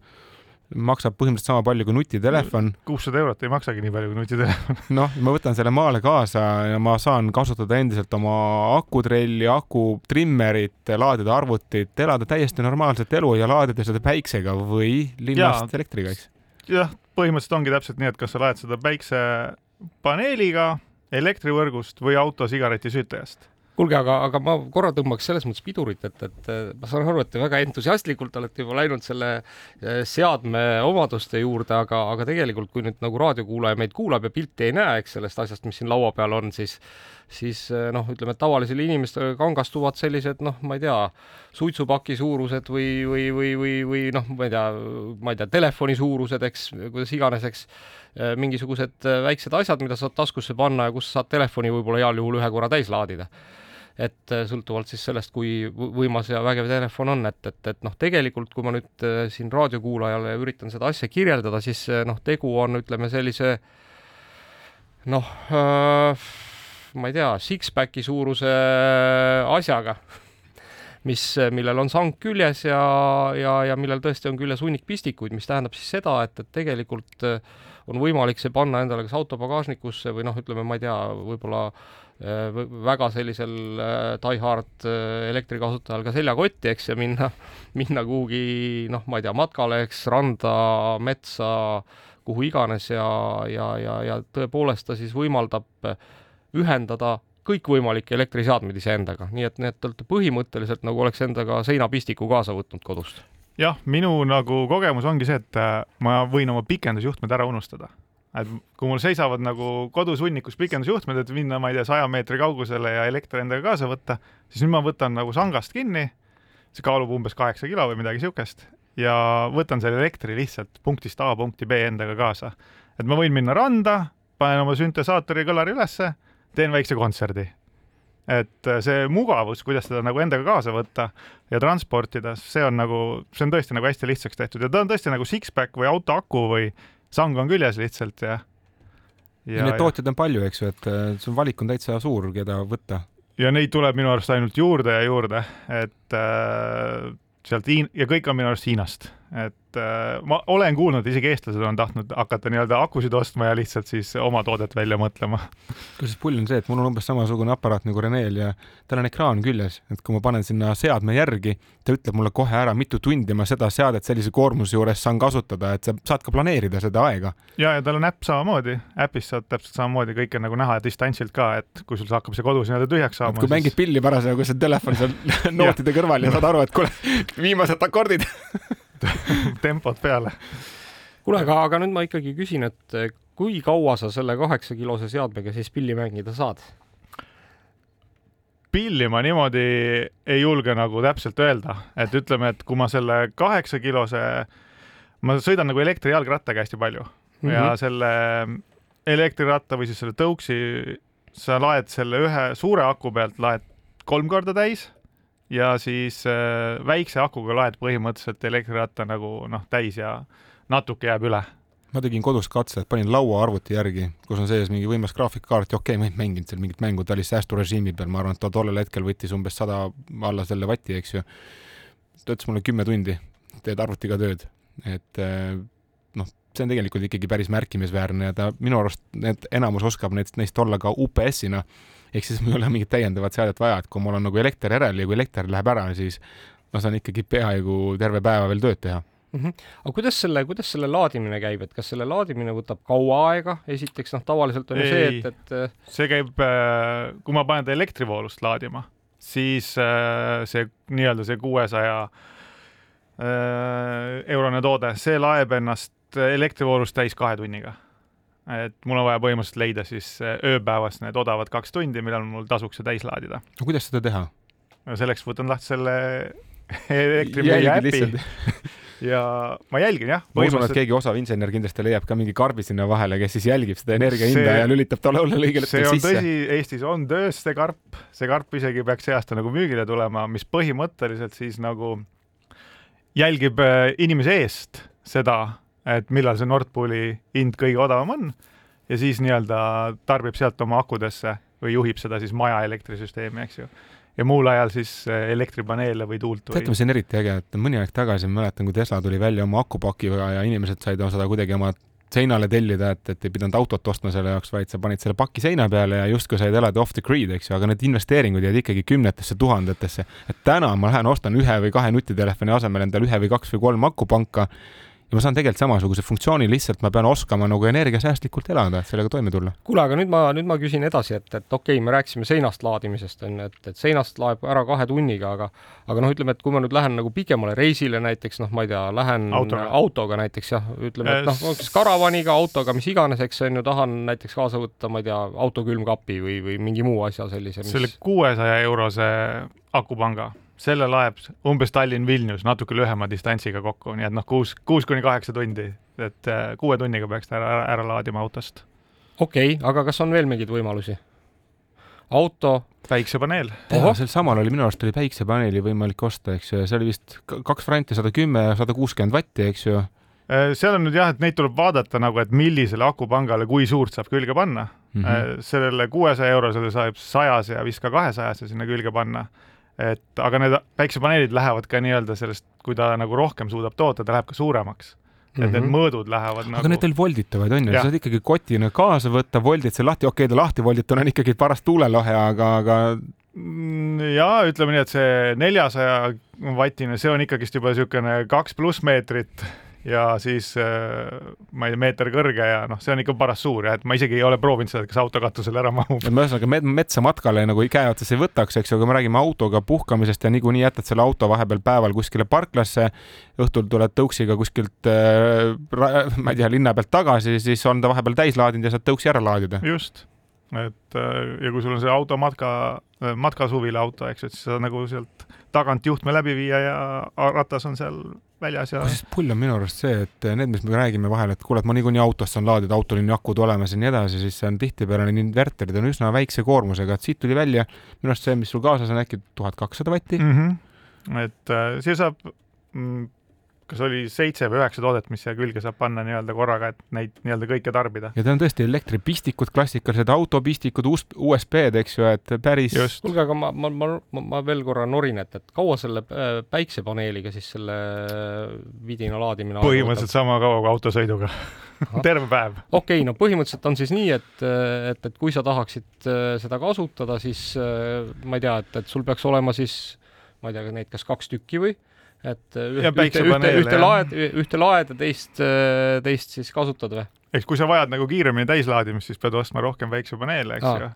maksab põhimõtteliselt sama palju kui nutitelefon. kuussada eurot ei maksagi nii palju kui nutitelefon. noh, ma võtan selle maale kaasa ja ma saan kasutada endiselt oma akutrelli, akutrimmerit, laadida arvutit, elada täiesti normaalset elu ja laadida seda päiksega või linnast ja, elektriga, eks. jah, põhimõtteliselt ongi täpselt nii, et kas sa laed seda päiksepaneeliga elektrivõrgust või auto sigaretisüütajast kuulge, aga, aga ma korra tõmbaks selles mõttes pidurit, et, et ma saan aru, et te väga entusiastlikult olete juba läinud selle eh, seadme omaduste juurde, aga, aga tegelikult, kui nüüd nagu raadiokuulaja meid kuulab ja pilti ei näe, eks sellest asjast, mis siin laua peal on, siis siis eh, noh, ütleme, tavalisele inimestele kangastuvad sellised noh, ma ei tea, suitsupaki suurused või, või, või, või, või noh, ma ei tea, ma ei tea, telefoni suurused, eks, kuidas iganes, eks mingisugused väiksed asjad, mida saad taskusse panna ja kus saad telefoni võib-olla heal juhul ühe korra täis laadida et äh, sõltuvalt siis sellest, kui võimas ja vägev telefon on, et, et, et noh, tegelikult kui ma nüüd äh, siin raadiokuulajale üritan seda asja kirjeldada, siis äh, noh, tegu on, ütleme sellise noh äh,, ma ei tea, six-pack'i suuruse asjaga, mis, millel on sank küljes ja, ja, ja millel tõesti on küljes hunnik pistikuid, mis tähendab siis seda, et, et tegelikult on võimalik see panna endale kas auto pagasnikusse või noh, ütleme, ma ei tea, võib-olla väga sellisel äh, die-hard äh, elektrikasutajal ka seljakotti, eks, ja minna, minna kuhugi noh, ma ei tea, matkale, eks, randa, metsa, kuhu iganes ja, ja, ja, ja tõepoolest ta siis võimaldab ühendada kõikvõimalikke elektriseadmeid iseendaga, nii et, et te olete põhimõtteliselt nagu oleks endaga seinapistiku kaasa võtnud kodust jah, minu nagu kogemus ongi see, et äh, ma võin oma pikendusjuhtmed ära unustada. Et kui mul seisavad nagu kodus hunnikus pikendusjuhtmed, et minna, ma ei tea, saja meetri kaugusele ja elekter endaga kaasa võtta, siis nüüd ma võtan nagu sangast kinni, see kaalub umbes kaheksa kilo või midagi siukest ja võtan selle elektri lihtsalt punktist A punkti B endaga kaasa. et ma võin minna randa, panen oma süntesaatori kõlari ülesse, teen väikse kontserdi. et see mugavus, kuidas seda nagu endaga kaasa võtta ja transportida, see on nagu, see on tõesti nagu hästi lihtsaks tehtud ja ta on tõesti nagu six-pack või auto aku või sang on küljes lihtsalt ja ja neid tootjaid on palju, eks ju, et äh, see valik on täitsa suur, keda võtta. ja neid tuleb minu arust ainult juurde ja juurde, et äh, sealt Hiin- ja kõik on minu arust Hiinast, et äh, ma olen kuulnud, isegi eestlased on tahtnud hakata nii-öelda akusid ostma ja lihtsalt siis oma toodet välja mõtlema. kusjuures pull on see, et mul on umbes samasugune aparaat nagu Reneel ja tal on ekraan küljes, et kui ma panen sinna seadme järgi, ta ütleb mulle kohe ära, mitu tundi ma seda seadet sellise koormuse juures saan kasutada, et sa saad ka planeerida seda aega. ja, ja tal on äpp samamoodi, äpis saad täpselt samamoodi kõike nagu näha distantsilt ka, et kui sul hakkab see kodus nii-öelda tühjaks saama. kui mängid pilli parasjagu, kui see telefon seal nootide kõrval ja saad aru, et kuule, viimased akordid tempod peale. kuule, aga, aga nüüd ma ikkagi küsin, et eh, kui kaua sa selle kaheksa kilose seadmega siis pilli mängida saad? pilli ma niimoodi ei julge nagu täpselt öelda, et ütleme, et kui ma selle kaheksa kilose, ma sõidan nagu elektrijalgrattaga hästi palju mm -hmm. ja selle elektriratta või siis selle tõuksi, sa laed selle ühe suure aku pealt, laed kolm korda täis ja siis äh, väikse akuga laed põhimõtteliselt elektriratta nagu noh, täis ja natuke jääb üle. Ma tegin kodus katse, panin laua arvuti järgi, kus on sees mingi võimas graafikkaart ja okei okay,, ma ei mänginud seal mingit mängu, ta oli säästurežiimi peal, ma arvan, et ta tollel hetkel võttis umbes sada alla selle vati, eks ju. ta ütles mulle kümme tundi, teed arvutiga tööd, et äh, noh, see on tegelikult ikkagi päris märkimisväärne ja ta minu arust need enamus oskab neist, neist olla ka UPS-ina ehk siis mul ei ole mingit täiendavat seadet vaja, et kui mul on nagu elekter järel ja kui elekter läheb ära, siis ma saan ikkagi peaaegu terve päeva veel tööd teha mm. -hmm. aga kuidas selle, kuidas selle laadimine käib, et kas selle laadimine võtab kaua aega, esiteks noh, tavaliselt on ju see, et, et äh, see käib, äh, kui ma panen ta elektrivoolust laadima, siis äh, see nii-öelda see kuuesaja eurone toode, see laeb ennast elektrivoolust täis kahe tunniga. Et mul on vaja põhimõtteliselt leida siis ööpäevas need odavad kaks tundi, millal mul tasuks see täis laadida. no kuidas seda teha? selleks võtan lahti selle elektrimeedia äpi ja ma jälgin jah. ma usun, et keegi osav insener kindlasti leiab ka mingi karbi sinna vahele, kes siis jälgib seda energia hinda ja lülitab talle olla õigel hetkel sisse. see on tõsi, Eestis on töös see karp, see karp isegi peaks see aasta nagu müügile tulema, mis põhimõtteliselt siis nagu jälgib äh, inimese eest seda, et millal see Nord Pooli hind kõige odavam on ja siis nii-öelda tarbib sealt oma akudesse või juhib seda siis maja elektrisüsteemi, eks ju ja muul ajal siis äh, elektripaneele või tuult või.... teate, mis on eriti äge, et mõni aeg tagasi ma mäletan, kui Tesla tuli välja oma akupakiga ja inimesed said seda kuidagi oma seinale tellida, et, et ei pidanud autot ostma selle jaoks, vaid sa panid selle paki seina peale ja justkui said elada off the grid, eks ju, aga need investeeringud jäid ikkagi kümnetesse tuhandetesse. et täna ma lähen ostan ühe või kahe nutitelefoni asemel endale ühe või kaks või kolm akupanka ja ma saan tegelikult samasuguse funktsiooni, lihtsalt ma pean oskama nagu energiasäästlikult elada, et sellega toime tulla. kuule, aga nüüd ma, nüüd ma küsin edasi, et, et okei okay,, me rääkisime seinast laadimisest, on ju, et, et seinast laeb ära kahe tunniga, aga aga noh, ütleme, et kui ma nüüd lähen nagu pikemale reisile näiteks, noh, ma ei tea, lähen autoga, autoga näiteks jah, ütleme, et noh, kas karavaniga, autoga, mis iganes, eks on ju, tahan näiteks kaasa võtta, ma ei tea, auto külmkapi või, või mingi muu asja sellise mis.... selle kuuesaja eurose akupanga selle laeb umbes Tallinn-Vilnius natuke lühema distantsiga kokku, nii et noh, kuus, kuus kuni kaheksa tundi, et äh, kuue tunniga peaks ta ära, ära laadima autost. okei okay,, aga kas on veel mingeid võimalusi? auto. päiksepaneel. sel samal oli minu arust oli päiksepaneeli võimalik osta, eks ju, ja see oli vist kaks varianti, sada kümme ja sada kuuskümmend vatti, eks ju äh, seal on nüüd jah, et neid tuleb vaadata nagu, et millisele akupangale, kui suurt saab külge panna mm. -hmm. sellele kuuesaja eurosele saab sajase ja vist ka kahesajase sinna külge panna et aga need päiksepaneelid lähevad ka nii-öelda sellest, kui ta nagu rohkem suudab toota, ta läheb ka suuremaks. et mm -hmm. need mhm. mõõdud lähevad aga nagu. need on volditavad on ju, sa saad ikkagi kotina kaasa võtta, voldid selle lahti, okei okay,, ta lahti voldituna on ikkagi paras tuulelohe, aga, aga mm, ja ütleme nii, et see neljasaja vatine, see on ikkagist juba niisugune kaks pluss meetrit ja siis äh, ma ei tea, meeter kõrge ja noh, see on ikka paras suur ja et ma isegi ei ole proovinud seda, et kas auto katusele ära mahub. et ma ühesõnaga met metsa matkale nagu käe otsas ei võtaks, eks ju, aga me räägime autoga puhkamisest ja niikuinii jätad selle auto vahepeal päeval kuskile parklasse, õhtul tuled tõuksiga kuskilt äh,, ma ei tea, linna pealt tagasi, siis on ta vahepeal täis laadinud ja saad tõuksi ära laadida. just, et äh, ja kui sul on see auto matka, matkasuvila auto, eks ju, et siis sa nagu sealt tagant juhtme läbi viia ja ratas on seal väljas ja. kusjuures pull on minu arust see, et need, mis me räägime vahel, et kuule, et ma niikuinii autost saan laadida, autol on ju akud olemas ja nii edasi, siis see on tihtipeale need inverterid on üsna väikse koormusega, et siit tuli välja minu arust see, mis sul kaasas on äkki tuhat kakssada vatti mm. -hmm. et äh, see saab mm, kas oli seitse või üheksa toodet, mis siia külge saab panna nii-öelda korraga, et neid nii-öelda kõike tarbida. ja ta on tõesti elektripistikud, klassikalised autopistikud, USB-d, eks ju, et päris. kuulge, aga ma, ma, ma, ma, ma veel korra norin, et, et kaua selle äh, päiksepaneeliga siis selle vidina laadimine põhimõtteliselt sama kaua kui autosõiduga terve päev. okei okay,, no põhimõtteliselt on siis nii, et, et, et kui sa tahaksid äh, seda kasutada, siis äh, ma ei tea, et, et sul peaks olema siis ma ei tea, neid kas kaks tükki või et äh, üht, ühte, ühte, ühte laed, ühte laed ja teist, äh, teist siis kasutad või? eks kui sa vajad nagu kiiremini täislaadimist, siis pead ostma rohkem päiksepaneele, eks ju.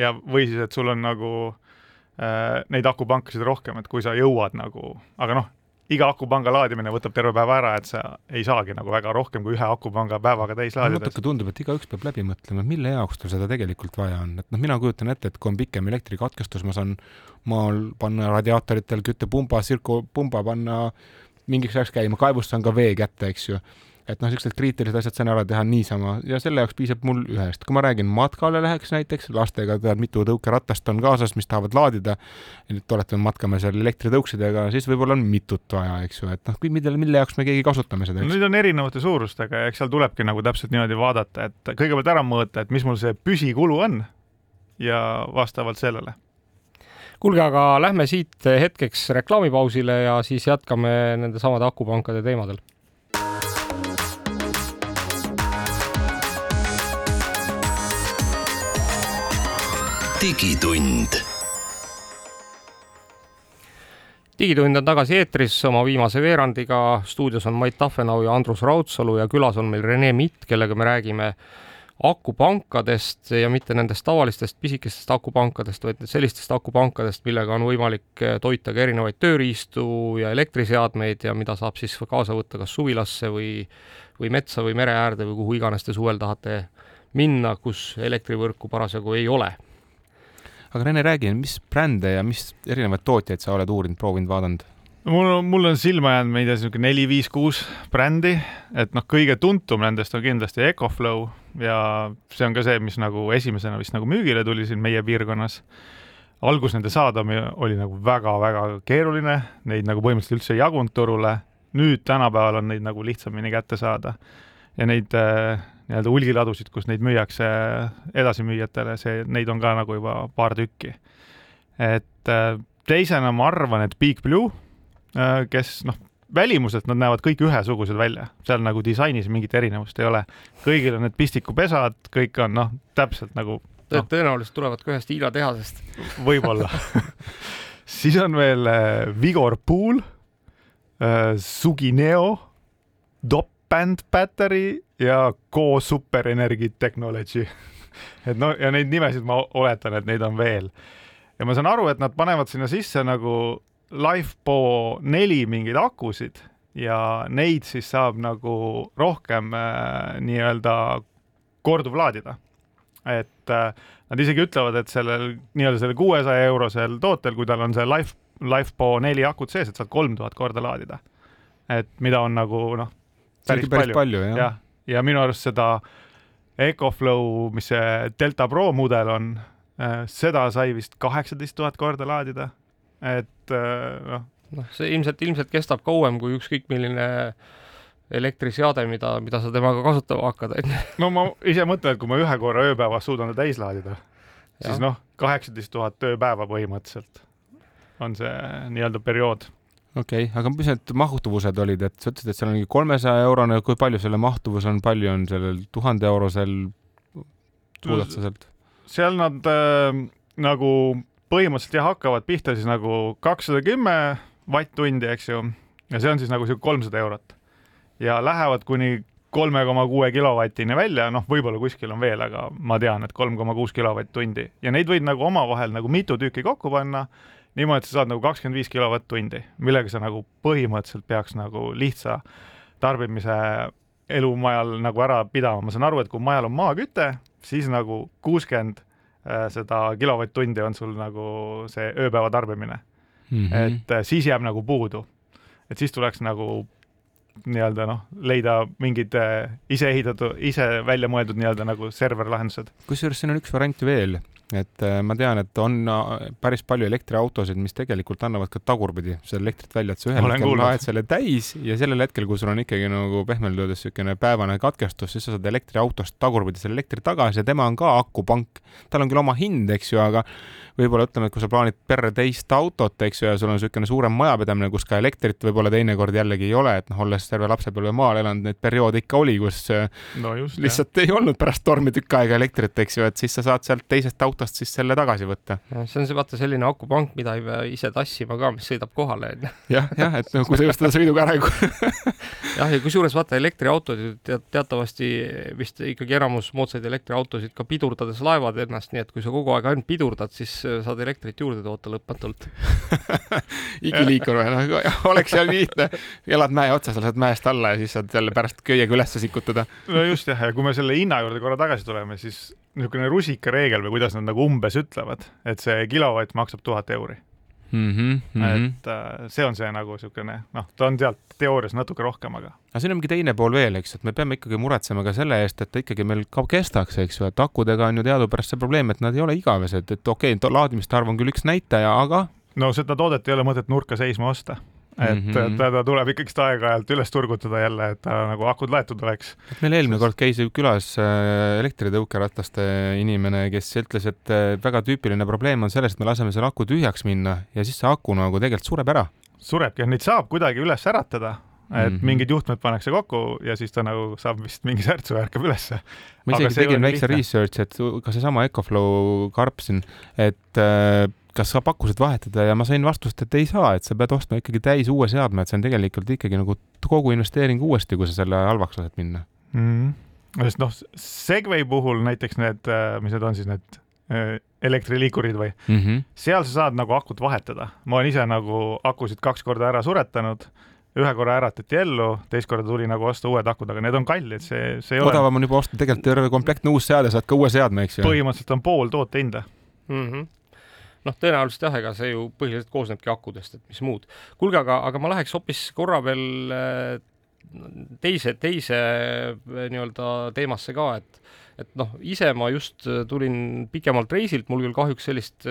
ja või siis, et sul on nagu äh, neid akupankasid rohkem, et kui sa jõuad nagu, aga noh, iga akupanga laadimine võtab terve päeva ära, et sa ei saagi nagu väga rohkem kui ühe akupanga päevaga täis laadida. natuke tundub, et igaüks peab läbi mõtlema, mille jaoks tal seda tegelikult vaja on, et noh, mina kujutan ette, et kui on pikem elektrikatkestus, ma saan maal panna radiaatoritel küttepumba, sirkupumba panna mingiks ajaks käima, kaevust saan ka vee kätte, eks ju et noh, niisugused kriitilised asjad saan ära teha niisama ja selle jaoks piisab mul ühest. kui ma räägin matkale läheks näiteks, lastega tead, mitu tõukeratast on kaasas, mis tahavad laadida, nüüd oletame, matkame seal elektritõuksidega, siis võib-olla on mitut vaja, eks ju, et noh, mille, mille jaoks me keegi kasutame seda, eks. Neid on erinevate suurustega ja eks seal tulebki nagu täpselt niimoodi vaadata, et kõigepealt ära mõõta, et mis mul see püsikulu on ja vastavalt sellele kuulge, aga lähme siit hetkeks reklaamipausile ja siis jätkame nende samade akupankade teemadel digitund. digitund on tagasi eetris oma viimase veerandiga. stuudios on Mait Tafenau ja Andrus Raudsalu ja külas on meil Rene Mitt, kellega me räägime akupankadest ja mitte nendest tavalistest pisikestest akupankadest, vaid sellistest akupankadest, millega on võimalik toita ka erinevaid tööriistu ja elektriseadmeid ja mida saab siis kaasa võtta kas suvilasse või, või metsa või mere äärde või kuhu iganes te suvel tahate minna, kus elektrivõrku parasjagu ei ole aga Rene, räägi, mis brände ja mis erinevaid tootjaid sa oled uurinud, proovinud, vaadanud? mul on, mul on silma jäänud, ma ei tea, niisugune neli, viis, kuus brändi, et noh, kõige tuntum nendest on kindlasti Ecoflow ja see on ka see, mis nagu esimesena vist nagu müügile tuli siin meie piirkonnas. algus nende saada oli nagu väga-väga keeruline, neid nagu põhimõtteliselt üldse ei jagunud turule, nüüd tänapäeval on neid nagu lihtsamini kätte saada ja neid äh, nii-öelda hulgiladusid, kus neid müüakse edasimüüjatele, see, neid on ka nagu juba paar tükki. et äh, teisena ma arvan, et Big Blue, äh, kes noh, välimuselt nad näevad kõik ühesugused välja, seal nagu disainis mingit erinevust ei ole. kõigil on need pistikupesad, kõik on noh, täpselt nagu no. tõenäoliselt tulevad ka ühest Hiina tehasest. võib-olla siis on veel äh, Vigor Pool, Sugineo, Dop Band Battery ja Go Super Energy Technology et no ja neid nimesid ma oletan, et neid on veel. ja ma saan aru, et nad panevad sinna sisse nagu LifePo neli mingeid akusid ja neid siis saab nagu rohkem äh, nii-öelda korduvlaadida. et äh, nad isegi ütlevad, et sellel nii-öelda selle kuuesaja eurosel tootel, kui tal on see Life, LifePo neli akut sees, et saad kolm tuhat korda laadida. et mida on nagu noh päris, päris palju, palju, jah ja,. ja minu arust seda Ecoflow, mis see Delta Pro mudel on äh,, seda sai vist kaheksateist tuhat korda laadida. et äh, noh. noh, see ilmselt, ilmselt kestab kauem kui ükskõik milline elektriseade, mida, mida sa temaga kasutama hakkad, onju. no ma ise mõtlen, et kui ma ühe korra ööpäevas suudan ta täis laadida, siis noh, kaheksateist tuhat ööpäeva põhimõtteliselt on see nii-öelda periood okei okay,, aga mis need mahtuvused olid, et sa ütlesid, et seal on mingi kolmesaja eurone, kui palju selle mahtuvus on, palju on sellel tuhande eurosel, suudad sa sealt? seal nad äh, nagu põhimõtteliselt jah, hakkavad pihta siis nagu kakssada kümme vatt-tundi, eks ju, ja see on siis nagu sihuke kolmsada eurot. ja lähevad kuni kolme koma kuue kilovatini välja, noh, võib-olla kuskil on veel, aga ma tean, et kolm koma kuus kilovatt-tundi ja neid võid nagu omavahel nagu mitu tükki kokku panna niimoodi, et sa saad nagu kakskümmend viis kilovatt-tundi, millega sa nagu põhimõtteliselt peaks nagu lihtsa tarbimise elumajal nagu ära pidama, ma saan aru, et kui majal on maaküte, siis nagu kuuskümmend äh, seda kilovatt-tundi on sul nagu see ööpäeva tarbimine mm. -hmm. et äh, siis jääb nagu puudu. et siis tuleks nagu nii-öelda noh, leida mingid äh, ise ehitatud, ise välja mõeldud nii-öelda nagu serverlahendused. kusjuures siin on üks variant veel, et äh, ma tean, et on äh, päris palju elektriautosid, mis tegelikult annavad ka tagurpidi selle elektrit välja, et sa ühel hetkel laed selle täis ja sellel hetkel, kui sul on ikkagi nagu pehmelt öeldes niisugune päevane katkestus, siis sa saad elektriautost tagurpidi selle elektri tagasi ja tema on ka akupank. tal on küll oma hind, eks ju, aga võib-olla ütleme, et kui sa plaanid perre teist autot, eks ju, ja sul on niisugune suurem majapidamine, kus ka elektrit võib-olla teinekord jällegi ei ole, et noh, olles terve lapsepõlve maal elanud, neid perioode ikka oli, kus äh, no just, lihtsalt jah. ei olnud pärast tormi tükk aega elektrit, eks ju, et siis sa saad sealt teisest autost siis selle tagasi võtta. see on see vaata selline akupank, mida ei pea ise tassima ka, mis sõidab kohale, onju. jah, jah, et no kui sa just seda sõiduga ära ei jah, ja kusjuures vaata elektriautod tead, teatavasti vist ikkagi enamus moodsaid elektriautosid ka pidurdades laevad ennast, nii et kui sa kogu aeg ainult pidurdad, siis saad elektrit juurde toota lõpmatult igiliikur või noh, oleks seal lihtne, elad mäe otsas, lased mäest alla ja siis saad jälle pärast köiega ülesse sikutada. no just jah, ja kui me selle hinna juurde korra tagasi tuleme, siis niisugune rusikareegel või kuidas nad nagu umbes ütlevad, et see kilovatt maksab tuhat euri mm. -hmm, mm -hmm. et äh, see on see nagu niisugune, noh, ta on sealt teoorias natuke rohkem, aga. aga siin on mingi teine pool veel, eks, et me peame ikkagi muretsema ka selle eest, et ta ikkagi meil ka kestaks, eks ju, et akudega on ju teadupärast see probleem, et nad ei ole igavesed, et okei okay,, laadimiste arv on küll üks näitaja, aga. no seda toodet ei ole mõtet nurka seisma osta et mm -hmm. teda tuleb ikkagist aeg-ajalt üles turgutada jälle, et ta nagu akud laetud oleks. et meil eelmine kord käis külas äh, elektritõukerataste inimene, kes ütles, et äh, väga tüüpiline probleem on selles, et me laseme selle aku tühjaks minna ja siis see aku nagu tegelikult sureb ära. surebki, neid saab kuidagi üles äratada et mm -hmm. mingid juhtmed pannakse kokku ja siis ta nagu saab vist mingi särtsu ja ärkab ülesse. ma isegi tegin väikse research'i, et ka seesama Ecoflow karp siin, et äh, kas sa pakkusid vahetada ja ma sain vastust, et ei saa, et sa pead ostma ikkagi täis uue seadme, et see on tegelikult ikkagi nagu kogu investeering uuesti, kui sa selle halvaks lased minna mm. -hmm. sest noh, Segway puhul näiteks need, äh, mis need on siis need äh, elektriliikurid või mm, -hmm. seal sa saad nagu akut vahetada. ma olen ise nagu akusid kaks korda ära suretanud ühe korra äratati ellu, teist korda tuli nagu osta uued akud, aga need on kallid, see, see ei ole. odavam on juba osta tegelikult terve komplektne uus seade, saad ka uue seadme, eks ju. põhimõtteliselt on pool toote hinda mm. -hmm noh, tõenäoliselt jah, ega see ju põhiliselt koosnebki akudest, et mis muud. kuulge, aga, aga ma läheks hoopis korra veel äh, teise, teise äh, nii-öelda teemasse ka, et et noh, ise ma just äh, tulin pikemalt reisilt, mul küll kahjuks sellist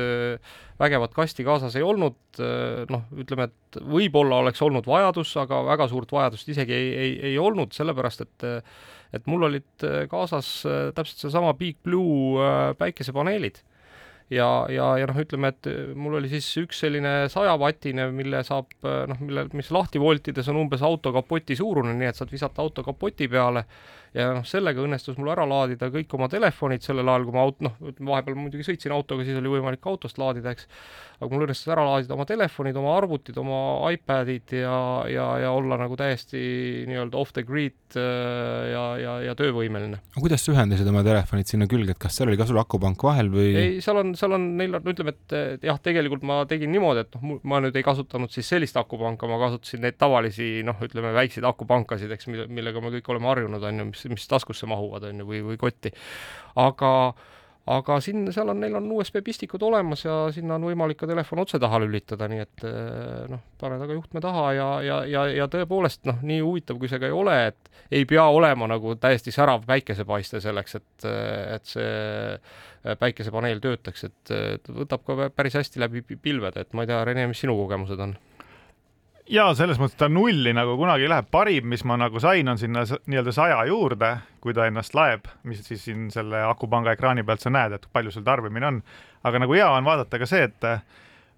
vägevat kasti kaasas ei olnud, noh, ütleme, et võib-olla oleks olnud vajadus, aga väga suurt vajadust isegi ei, ei, ei olnud, sellepärast et et mul olid kaasas täpselt seesama Big Blue päikesepaneelid. Ja, ja, ja noh, ütleme, et äh, mul oli siis üks selline sajavatine, mille saab äh, noh, mille, mis lahti voltides on umbes auto kapoti suurune, nii et saad visata auto kapoti peale ja noh, sellega õnnestus mul ära laadida kõik oma telefonid sellel ajal, kui ma aut-, noh, vahepeal muidugi sõitsin autoga, siis oli võimalik autost laadida, eks, aga mul õnnestus ära laadida oma telefonid, oma arvutid, oma iPadid ja, ja, ja olla nagu täiesti nii-öelda off the grid äh, ja, ja, ja töövõimeline. aga kuidas sa ühendasid oma telefonid sinna külge, et kas seal oli ka sul akupank vahel või? ei, seal on, seal on, neil no ütleme, et jah, tegelikult ma tegin niimoodi, et noh, ma nüüd ei kasutanud siis sellist akupanka, ma kasutasin neid tavalisi noh, ütleme väikseid akupankasid, eks, millega me kõik oleme harjunud, on ju, mis mis, mis taskusse mahuvad, on ju, või, või kotti. aga, aga siin, seal on, neil on USB pistikud olemas ja sinna on võimalik ka telefon otse taha lülitada, nii et eh, noh, paned aga juhtme taha ja, ja, ja, ja tõepoolest noh, nii huvitav kui see ka ei ole, et ei pea olema nagu täiesti särav päikesepaiste selleks, et, et see päikesepaneel töötaks, et võtab ka päris hästi läbi pilvede, et ma ei tea, Rene, mis sinu kogemused on? Ja selles mõttes ta nulli nagu kunagi ei lähe, parim, mis ma nagu sain, on sinna nii-öelda saja juurde, kui ta ennast laeb, mis siis siin selle akupanga ekraani pealt sa näed, et palju sul tarbimine on. aga nagu hea on vaadata ka see, et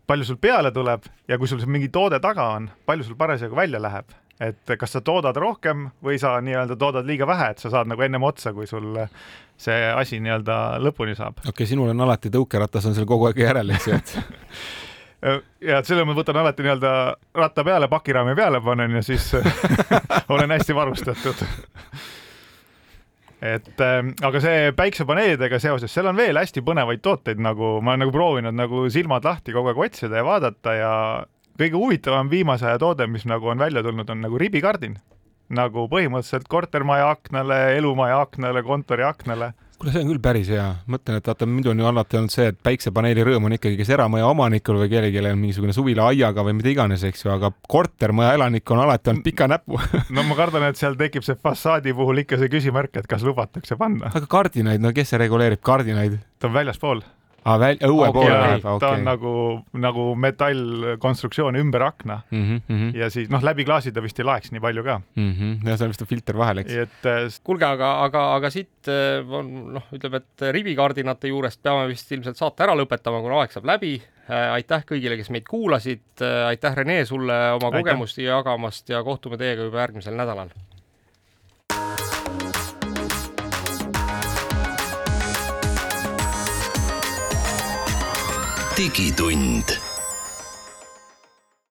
palju sul peale tuleb ja kui sul mingi toode taga on, palju sul parasjagu välja läheb, et kas sa toodad rohkem või sa nii-öelda toodad liiga vähe, et sa saad nagu ennem otsa, kui sul see asi nii-öelda lõpuni saab. okei okay,, sinul on alati tõukeratas on seal kogu aeg järel, eks ju, et ja et selle ma võtan alati nii-öelda ratta peale, pakiraami peale panen ja siis olen hästi varustatud et äh, aga see päiksepaneelidega seoses, seal on veel hästi põnevaid tooteid, nagu ma olen nagu proovinud nagu silmad lahti kogu aeg otsida ja vaadata ja kõige huvitavam viimase aja toode, mis nagu on välja tulnud, on nagu ribikardin. nagu põhimõtteliselt kortermaja aknale, elumaja aknale, kontori aknale kuule, see on küll päris hea, mõtlen, et vaata, muidu on ju alati olnud see, et päiksepaneeli rõõm on ikkagi kas eramaja omanikul või kellelgi on mingisugune suvila aiaga või mida iganes, eks ju, aga kortermaja elanik on alati olnud pika näpu no ma kardan, et seal tekib see fassaadi puhul ikka see küsimärk, et kas lubatakse panna. aga kardinaid, no kes see reguleerib kardinaid? ta on väljaspool aa, väl-, õue okay, poole läheb, okei. ta on nagu, nagu metallkonstruktsioon ümber akna mm. -hmm. ja siis noh, läbi klaasi ta vist ei laeks nii palju ka mm. -hmm. ja seal vist on filter vahel, eks. et äh, kuulge, aga, aga, aga siit äh, on noh, ütleme, et ribikardinate juurest peame vist ilmselt saate ära lõpetama, kuna aeg saab läbi. Äh, aitäh kõigile, kes meid kuulasid. aitäh, Rene, sulle oma aitäh. kogemust jagamast ja kohtume teiega juba järgmisel nädalal digitund